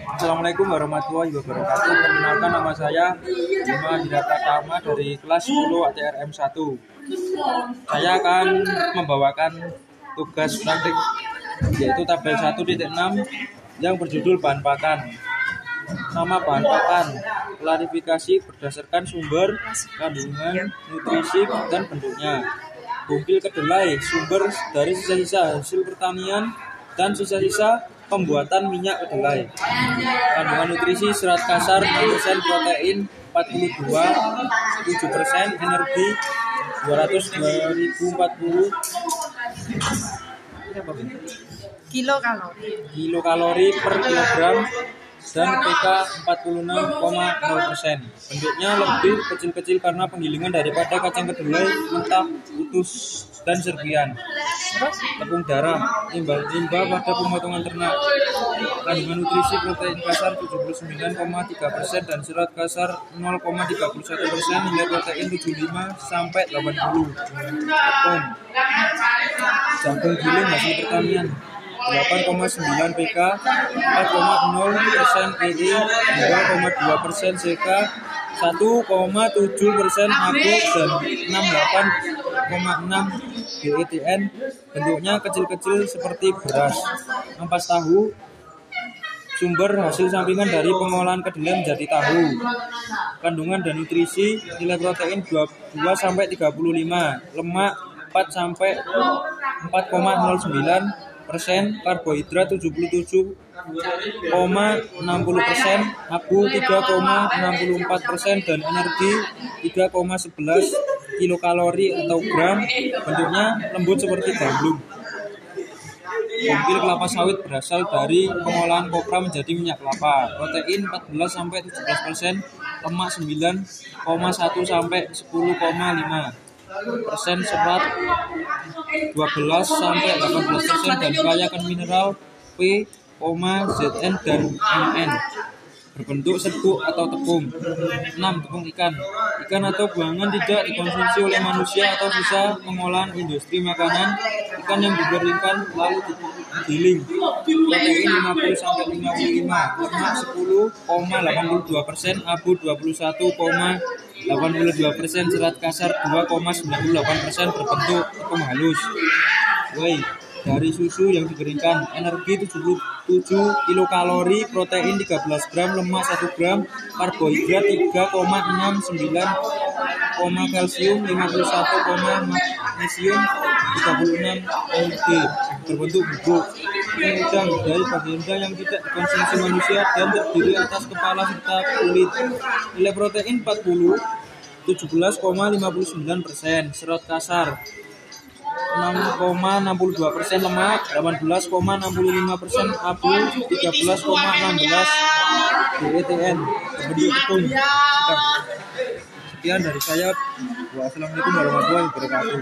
Assalamualaikum warahmatullahi wabarakatuh. Perkenalkan nama saya Bima Hiratama dari kelas 10 ATRM 1. Saya akan membawakan tugas praktik yaitu tabel 1.6 yang berjudul bahan pakan. Nama bahan pakan, klarifikasi berdasarkan sumber, kandungan, nutrisi, dan bentuknya. Bungkil kedelai, sumber dari sisa-sisa hasil pertanian dan sisa-sisa pembuatan minyak kedelai. Kandungan nutrisi serat kasar 6%, protein 42, 7%, energi 200 2040 kilo kalori kilokalori per kilogram dan pK 46,0%. Bentuknya lebih kecil-kecil karena penggilingan daripada kacang kedelai mentah, utus, dan serpian. Tepung darah, limbah-limbah pada pemotongan ternak. Kandungan nutrisi protein kasar 79,3% dan serat kasar 0,31% hingga protein 75 sampai 80. Tepung. Jagung giling hasil pertanian 8,9 PK, 4,0 persen EE, 2,2 persen CK, 1,7 persen AB dan 68,6 GETN. Bentuknya kecil-kecil seperti beras. Ampas tahu, sumber hasil sampingan dari pengolahan kedelai menjadi tahu. Kandungan dan nutrisi nilai protein 22 sampai 35, lemak 4 sampai 4,09 persen, karbohidrat 77,60 persen, abu 3,64 persen, dan energi 3,11 kilokalori atau gram. Bentuknya lembut seperti gandum. Bungkil kelapa sawit berasal dari pengolahan kopra menjadi minyak kelapa. Protein 14 sampai 17 persen, lemak 9,1 sampai 10,5 persen serat 12 sampai 18 persen dan kaya akan mineral P, Zn dan Mn berbentuk serbuk atau tepung 6. Tepung ikan ikan atau buangan tidak dikonsumsi oleh manusia atau sisa pengolahan industri makanan ikan yang dikeringkan lalu digiling protein 50 sampai 55 lemak 10,82 persen abu 21, 82 persen serat kasar 2,98 persen berbentuk tepung halus. Whey dari susu yang dikeringkan energi 77 kilokalori protein 13 gram lemak 1 gram karbohidrat 3,69 kalsium 51, magnesium 36 mg berbentuk bubuk udang dari bagian yang tidak dikonsumsi manusia dan terdiri atas kepala serta kulit nilai protein 40 17,59 persen serat kasar 6,62 persen lemak, 18,65 persen abu, 13,16 DETN berbentuk. Sekian dari saya. Wassalamualaikum warahmatullahi wabarakatuh.